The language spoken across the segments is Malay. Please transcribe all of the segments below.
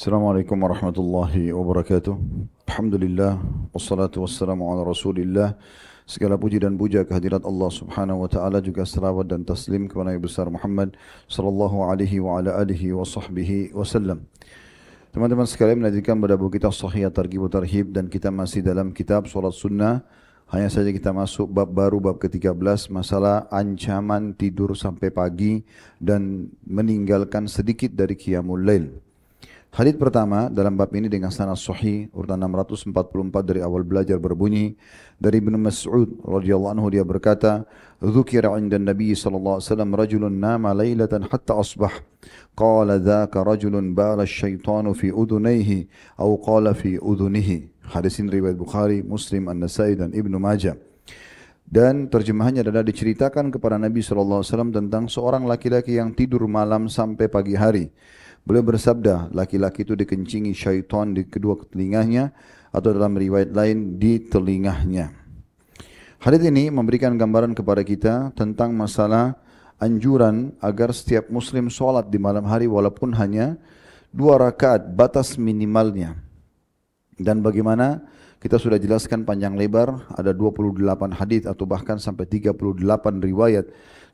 Assalamualaikum warahmatullahi wabarakatuh. Alhamdulillah wassalatu wassalamu ala Rasulillah. Segala puji dan puja kehadirat Allah Subhanahu wa taala juga selawat dan taslim kepada Nabi besar Muhammad sallallahu alaihi wa ala alihi wa sahbihi wasallam. Teman-teman sekalian melanjutkan pada buku kita Sahih Targhib Tarhib dan kita masih dalam kitab Salat Sunnah. Hanya saja kita masuk bab baru bab ke-13 masalah ancaman tidur sampai pagi dan meninggalkan sedikit dari qiyamul lail. Hadis pertama dalam bab ini dengan sanad sahih urutan 644 dari awal belajar berbunyi dari Ibnu Mas'ud radhiyallahu anhu dia berkata dzukira 'inda Nabi sallallahu alaihi wasallam rajulun nama lailatan hatta asbah. Qala dzaka rajulun bala asy-syaitanu fi udhunayhi atau qala fi udhunihi. Hadis ini riwayat Bukhari Muslim An-Nasai dan Ibnu Majah. Dan terjemahannya adalah diceritakan kepada Nabi sallallahu alaihi wasallam tentang seorang laki-laki yang tidur malam sampai pagi hari Beliau bersabda, laki-laki itu dikencingi syaitan di kedua telinganya atau dalam riwayat lain di telingahnya. Hadis ini memberikan gambaran kepada kita tentang masalah anjuran agar setiap muslim solat di malam hari walaupun hanya dua rakaat batas minimalnya. Dan bagaimana kita sudah jelaskan panjang lebar ada 28 hadis atau bahkan sampai 38 riwayat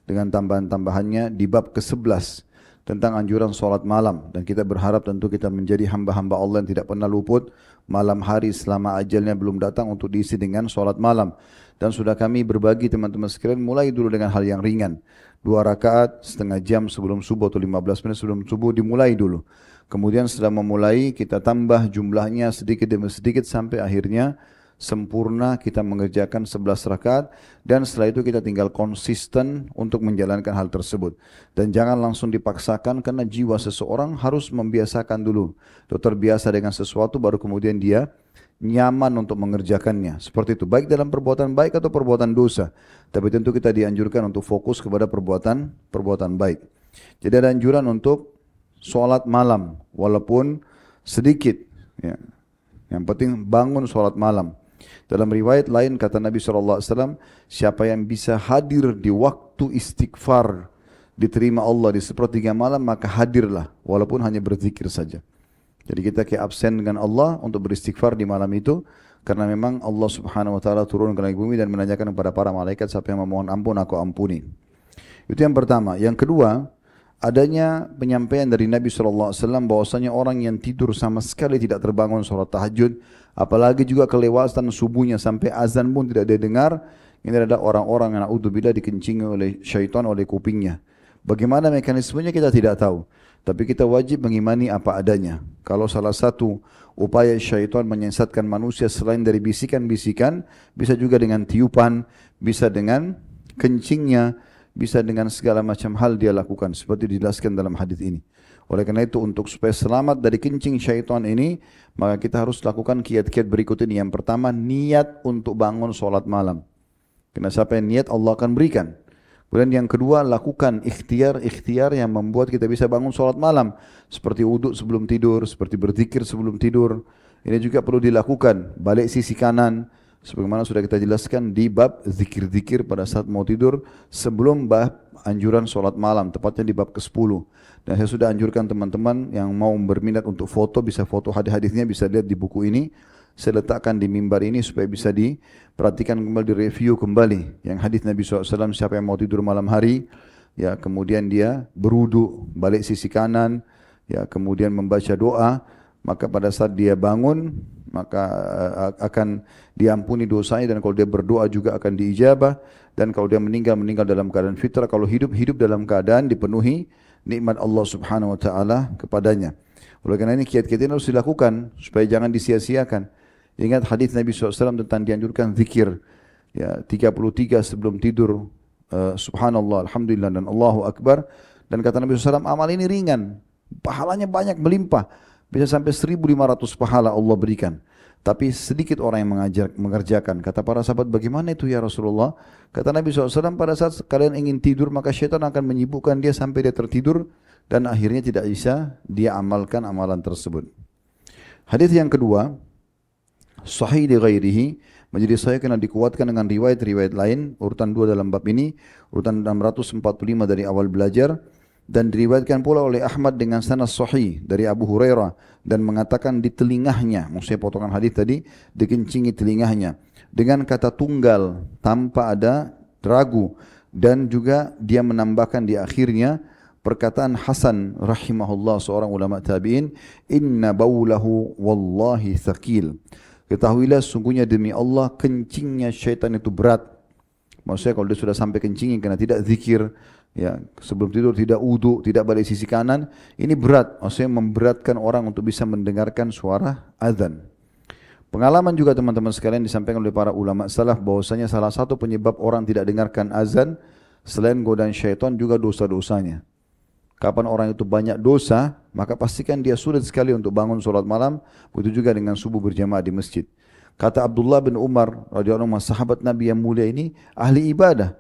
dengan tambahan-tambahannya di bab ke-11 tentang anjuran solat malam. Dan kita berharap tentu kita menjadi hamba-hamba Allah yang tidak pernah luput. Malam hari selama ajalnya belum datang untuk diisi dengan solat malam. Dan sudah kami berbagi teman-teman sekalian mulai dulu dengan hal yang ringan. Dua rakaat setengah jam sebelum subuh atau 15 menit sebelum subuh dimulai dulu. Kemudian setelah memulai kita tambah jumlahnya sedikit demi sedikit sampai akhirnya sempurna kita mengerjakan 11 rakaat dan setelah itu kita tinggal konsisten untuk menjalankan hal tersebut. Dan jangan langsung dipaksakan karena jiwa seseorang harus membiasakan dulu. Atau terbiasa dengan sesuatu baru kemudian dia nyaman untuk mengerjakannya. Seperti itu. Baik dalam perbuatan baik atau perbuatan dosa. Tapi tentu kita dianjurkan untuk fokus kepada perbuatan perbuatan baik. Jadi ada anjuran untuk sholat malam walaupun sedikit ya. yang penting bangun sholat malam dalam riwayat lain kata Nabi SAW, siapa yang bisa hadir di waktu istighfar diterima Allah di sepertiga malam, maka hadirlah walaupun hanya berzikir saja. Jadi kita kayak absen dengan Allah untuk beristighfar di malam itu karena memang Allah Subhanahu wa taala turun ke bumi dan menanyakan kepada para malaikat siapa yang memohon ampun aku ampuni. Itu yang pertama. Yang kedua, adanya penyampaian dari Nabi SAW bahwasanya orang yang tidur sama sekali tidak terbangun sholat tahajud apalagi juga kelewatan subuhnya sampai azan pun tidak dia dengar ini adalah orang-orang yang naudzubillah dikencingi oleh syaitan oleh kupingnya. Bagaimana mekanismenya kita tidak tahu tapi kita wajib mengimani apa adanya. Kalau salah satu upaya syaitan menyesatkan manusia selain dari bisikan-bisikan bisa juga dengan tiupan bisa dengan kencingnya bisa dengan segala macam hal dia lakukan seperti dijelaskan dalam hadis ini oleh karena itu untuk supaya selamat dari kencing syaitan ini, maka kita harus lakukan kiat-kiat berikut ini. Yang pertama, niat untuk bangun solat malam. Karena siapa yang niat Allah akan berikan. Kemudian yang kedua, lakukan ikhtiar-ikhtiar yang membuat kita bisa bangun solat malam. Seperti wudhu sebelum tidur, seperti berzikir sebelum tidur. Ini juga perlu dilakukan. Balik sisi kanan, sebagaimana sudah kita jelaskan di bab zikir-zikir pada saat mau tidur sebelum bab anjuran solat malam, tepatnya di bab ke-10. Dan saya sudah anjurkan teman-teman yang mau berminat untuk foto, bisa foto hadis-hadisnya, bisa lihat di buku ini. Saya letakkan di mimbar ini supaya bisa diperhatikan kembali, direview kembali. Yang hadis Nabi SAW, siapa yang mau tidur malam hari, ya kemudian dia berudu balik sisi kanan, ya kemudian membaca doa, maka pada saat dia bangun, maka uh, akan diampuni dosanya dan kalau dia berdoa juga akan diijabah. Dan kalau dia meninggal meninggal dalam keadaan fitrah. Kalau hidup hidup dalam keadaan dipenuhi nikmat Allah Subhanahu wa taala kepadanya. Oleh karena ini kiat-kiat ini harus dilakukan supaya jangan disia-siakan. Ingat hadis Nabi SAW tentang dianjurkan zikir. Ya 33 sebelum tidur. Uh, subhanallah alhamdulillah dan Allahu akbar. Dan kata Nabi SAW amal ini ringan. Pahalanya banyak melimpah bisa sampai 1500 pahala Allah berikan tapi sedikit orang yang mengajar, mengerjakan. Kata para sahabat, bagaimana itu ya Rasulullah? Kata Nabi SAW, pada saat kalian ingin tidur, maka syaitan akan menyibukkan dia sampai dia tertidur dan akhirnya tidak bisa dia amalkan amalan tersebut. Hadis yang kedua, sahih di ghairihi, menjadi sahih karena dikuatkan dengan riwayat-riwayat lain, urutan dua dalam bab ini, urutan 645 dari awal belajar, dan diriwayatkan pula oleh Ahmad dengan sanad sahih dari Abu Hurairah dan mengatakan di telingahnya, maksudnya potongan hadis tadi dikencingi telingahnya. Dengan kata tunggal tanpa ada ragu. Dan juga dia menambahkan di akhirnya perkataan Hasan rahimahullah seorang ulama tabi'in inna baulahu wallahi thaqil. Ketahuilah sungguhnya demi Allah kencingnya syaitan itu berat. Maksudnya kalau dia sudah sampai kencingin karena tidak zikir ya sebelum tidur tidak wudu tidak balik sisi kanan ini berat maksudnya memberatkan orang untuk bisa mendengarkan suara azan pengalaman juga teman-teman sekalian disampaikan oleh para ulama salaf bahwasanya salah satu penyebab orang tidak dengarkan azan selain godaan syaitan juga dosa-dosanya Kapan orang itu banyak dosa, maka pastikan dia sulit sekali untuk bangun sholat malam. Begitu juga dengan subuh berjamaah di masjid. Kata Abdullah bin Umar, radhiyallahu anhu, sahabat Nabi yang mulia ini ahli ibadah,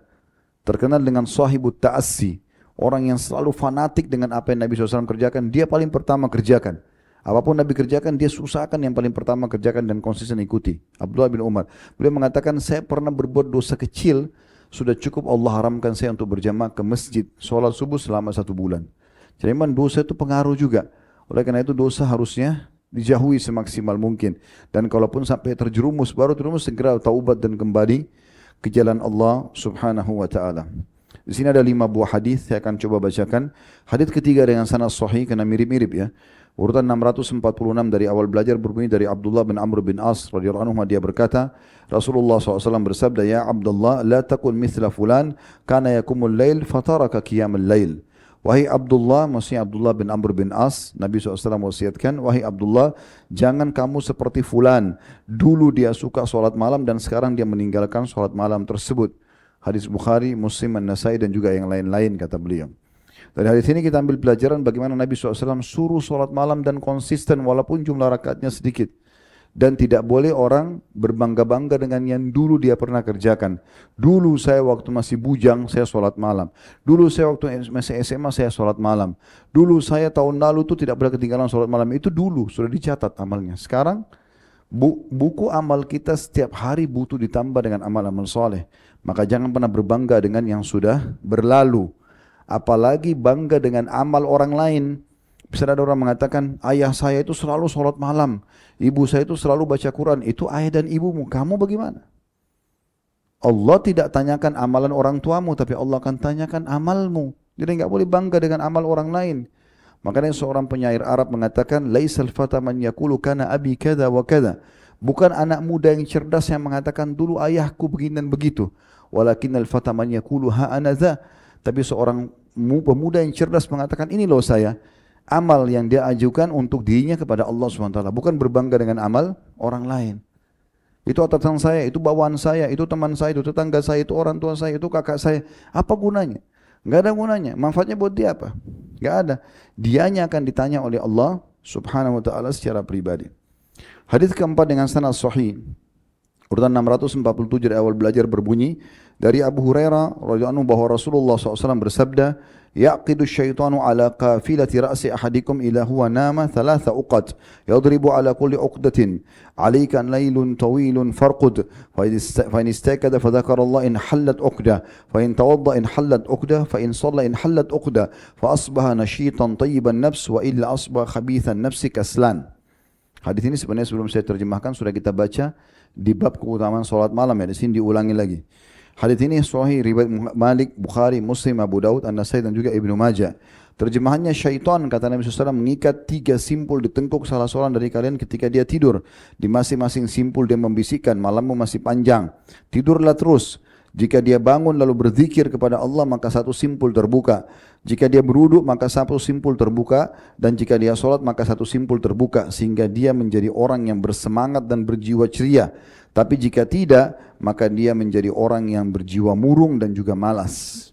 terkenal dengan sahibut ta'assi, orang yang selalu fanatik dengan apa yang Nabi SAW kerjakan, dia paling pertama kerjakan. Apapun Nabi kerjakan, dia susahkan yang paling pertama kerjakan dan konsisten ikuti. Abdullah bin Umar. Beliau mengatakan, saya pernah berbuat dosa kecil, sudah cukup Allah haramkan saya untuk berjamaah ke masjid sholat subuh selama satu bulan. Jadi memang dosa itu pengaruh juga. Oleh karena itu dosa harusnya dijauhi semaksimal mungkin. Dan kalaupun sampai terjerumus, baru terjerumus segera taubat dan kembali ke jalan Allah subhanahu wa ta'ala. Di sini ada lima buah hadis saya akan coba bacakan. Hadis ketiga dengan sanad sahih karena mirip-mirip ya. Urutan 646 dari awal belajar berbunyi dari Abdullah bin Amr bin As radhiyallahu anhu dia berkata, Rasulullah SAW bersabda, Ya Abdullah, la takun mithla fulan, kana yakumul lail, fataraka qiyamul lail. Wahai Abdullah, maksudnya Abdullah bin Amr bin As, Nabi SAW wasiatkan, Wahai Abdullah, jangan kamu seperti fulan. Dulu dia suka solat malam dan sekarang dia meninggalkan solat malam tersebut. Hadis Bukhari, Muslim, An-Nasai dan juga yang lain-lain kata beliau. Dari hadis ini kita ambil pelajaran bagaimana Nabi SAW suruh sholat malam dan konsisten walaupun jumlah rakaatnya sedikit. Dan tidak boleh orang berbangga-bangga dengan yang dulu dia pernah kerjakan. Dulu saya waktu masih bujang, saya sholat malam. Dulu saya waktu masih SMA, saya sholat malam. Dulu saya tahun lalu itu tidak pernah ketinggalan sholat malam. Itu dulu, sudah dicatat amalnya. Sekarang, bu buku amal kita setiap hari butuh ditambah dengan amal-amal soleh. Maka jangan pernah berbangga dengan yang sudah berlalu apalagi bangga dengan amal orang lain. Bisa ada orang mengatakan, ayah saya itu selalu sholat malam, ibu saya itu selalu baca Quran, itu ayah dan ibumu, kamu bagaimana? Allah tidak tanyakan amalan orang tuamu, tapi Allah akan tanyakan amalmu. Jadi enggak boleh bangga dengan amal orang lain. Makanya seorang penyair Arab mengatakan, Laisal fata man yakulu kana abi kada wa kada. Bukan anak muda yang cerdas yang mengatakan dulu ayahku begini dan begitu. Walakin al-fata man yakulu ha anadha. Tapi seorang pemuda yang cerdas mengatakan ini loh saya amal yang dia ajukan untuk dirinya kepada Allah SWT. Bukan berbangga dengan amal orang lain. Itu atasan saya, itu bawaan saya, itu teman saya, itu tetangga saya, itu orang tua saya, itu kakak saya. Apa gunanya? Gak ada gunanya. Manfaatnya buat dia apa? Gak ada. Dianya akan ditanya oleh Allah subhanahu wa ta'ala secara pribadi. Hadis keempat dengan sanad sahih. Urutan 647 dari awal belajar berbunyi dari Abu Hurairah radhiyallahu anhu bahwa Rasulullah SAW bersabda, "Yaqidu syaitanu ala qafilati ra'si ahadikum ila huwa nama thalatha uqad, yadribu ala kulli uqdatin, alayka laylun tawilun farqud, fa in istakada fa dhakara Allah in hallat uqda, fa in tawadda in hallat uqda, fa in shalla in hallat uqda, fa asbaha nashitan tayyiban nafs wa illa asbaha khabithan nafsi kaslan." Hadis ini sebenarnya sebelum saya terjemahkan sudah kita baca di bab keutamaan solat malam ya. Di sini diulangi lagi. Hadis ini sahih riwayat Malik, Bukhari, Muslim, Abu Daud, An-Nasai dan juga Ibnu Majah. Terjemahannya syaitan kata Nabi SAW mengikat tiga simpul di tengkuk salah seorang dari kalian ketika dia tidur. Di masing-masing simpul dia membisikkan malammu masih panjang. Tidurlah terus. Jika dia bangun lalu berzikir kepada Allah maka satu simpul terbuka. Jika dia beruduk maka satu simpul terbuka dan jika dia solat maka satu simpul terbuka sehingga dia menjadi orang yang bersemangat dan berjiwa ceria. Tapi jika tidak maka dia menjadi orang yang berjiwa murung dan juga malas.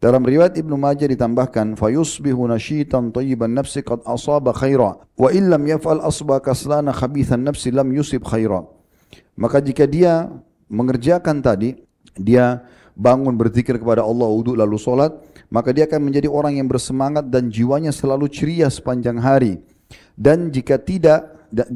Dalam riwayat Ibnu Majah ditambahkan fayusbihu nashitan tayyiban nafsi qad asaba khaira wa illam yaf'al asba kaslana khabithan nafsi lam yusib khaira. Maka jika dia mengerjakan tadi dia bangun berzikir kepada Allah wudhu lalu solat maka dia akan menjadi orang yang bersemangat dan jiwanya selalu ceria sepanjang hari dan jika tidak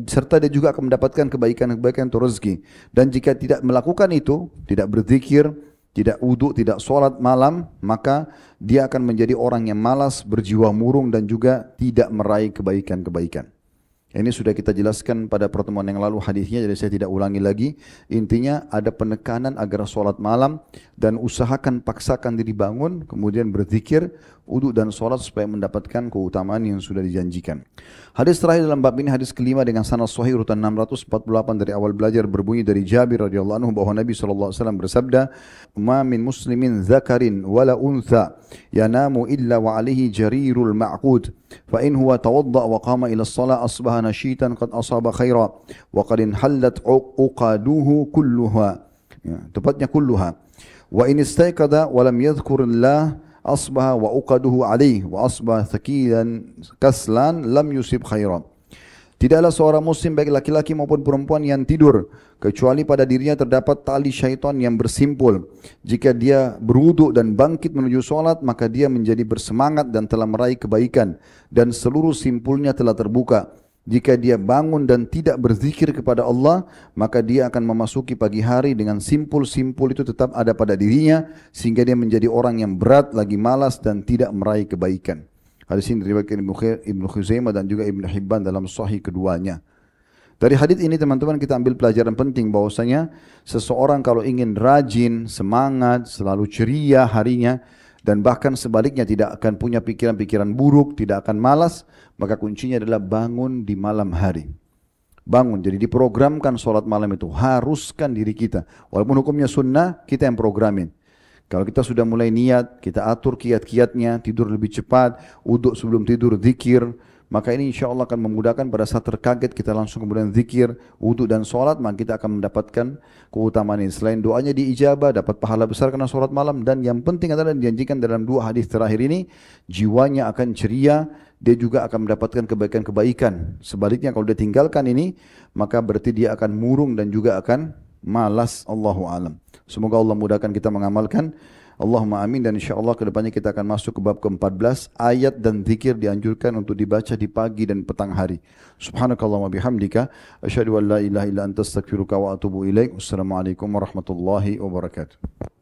serta dia juga akan mendapatkan kebaikan-kebaikan atau rezeki dan jika tidak melakukan itu tidak berzikir tidak uduk, tidak solat malam, maka dia akan menjadi orang yang malas, berjiwa murung dan juga tidak meraih kebaikan-kebaikan. Ini sudah kita jelaskan pada pertemuan yang lalu hadisnya jadi saya tidak ulangi lagi. Intinya ada penekanan agar solat malam dan usahakan paksakan diri bangun kemudian berzikir, uduk dan solat supaya mendapatkan keutamaan yang sudah dijanjikan. Hadis terakhir dalam bab ini hadis kelima dengan sanad sahih urutan 648 dari awal belajar berbunyi dari Jabir radhiyallahu anhu bahwa Nabi sallallahu alaihi wasallam bersabda, "Ma min muslimin zakarin wala untha yanamu illa wa alihi jarirul ma'qud fa in huwa tawadda wa qama ila as-salah asbaha nashitan qad asaba khaira wa qad inhallat uqaduhu kulluha." Ya, tepatnya kulluha. Wa in istayqada wa lam yadhkur Allah asbah wa uqaduhu alaih wa asbah thakilan kaslan lam yusib khairan. Tidaklah seorang muslim baik laki-laki maupun perempuan yang tidur kecuali pada dirinya terdapat tali syaitan yang bersimpul. Jika dia beruduk dan bangkit menuju solat maka dia menjadi bersemangat dan telah meraih kebaikan dan seluruh simpulnya telah terbuka. Jika dia bangun dan tidak berzikir kepada Allah, maka dia akan memasuki pagi hari dengan simpul-simpul itu tetap ada pada dirinya, sehingga dia menjadi orang yang berat, lagi malas dan tidak meraih kebaikan. Hadis ini diriwayatkan Ibnu Khuzaimah dan juga Ibnu Hibban dalam sahih keduanya. Dari hadis ini teman-teman kita ambil pelajaran penting bahwasanya seseorang kalau ingin rajin, semangat, selalu ceria harinya, dan bahkan sebaliknya tidak akan punya pikiran-pikiran buruk, tidak akan malas, maka kuncinya adalah bangun di malam hari. Bangun, jadi diprogramkan sholat malam itu, haruskan diri kita. Walaupun hukumnya sunnah, kita yang programin. Kalau kita sudah mulai niat, kita atur kiat-kiatnya, tidur lebih cepat, uduk sebelum tidur, zikir, maka ini insya Allah akan memudahkan pada saat terkaget kita langsung kemudian zikir, wudhu dan solat, maka kita akan mendapatkan keutamaan ini. Selain doanya diijabah, dapat pahala besar karena solat malam dan yang penting adalah dijanjikan dalam dua hadis terakhir ini, jiwanya akan ceria, dia juga akan mendapatkan kebaikan-kebaikan. Sebaliknya kalau dia tinggalkan ini, maka berarti dia akan murung dan juga akan malas. Allahu alam. Semoga Allah mudahkan kita mengamalkan. Allahumma amin dan insyaAllah kedepannya kita akan masuk ke bab ke-14. Ayat dan zikir dianjurkan untuk dibaca di pagi dan petang hari. Subhanakallahumma bihamdika. Asyhadu an la ilaha illa anta astaghfiruka wa atubu ilaik. Wassalamualaikum warahmatullahi wabarakatuh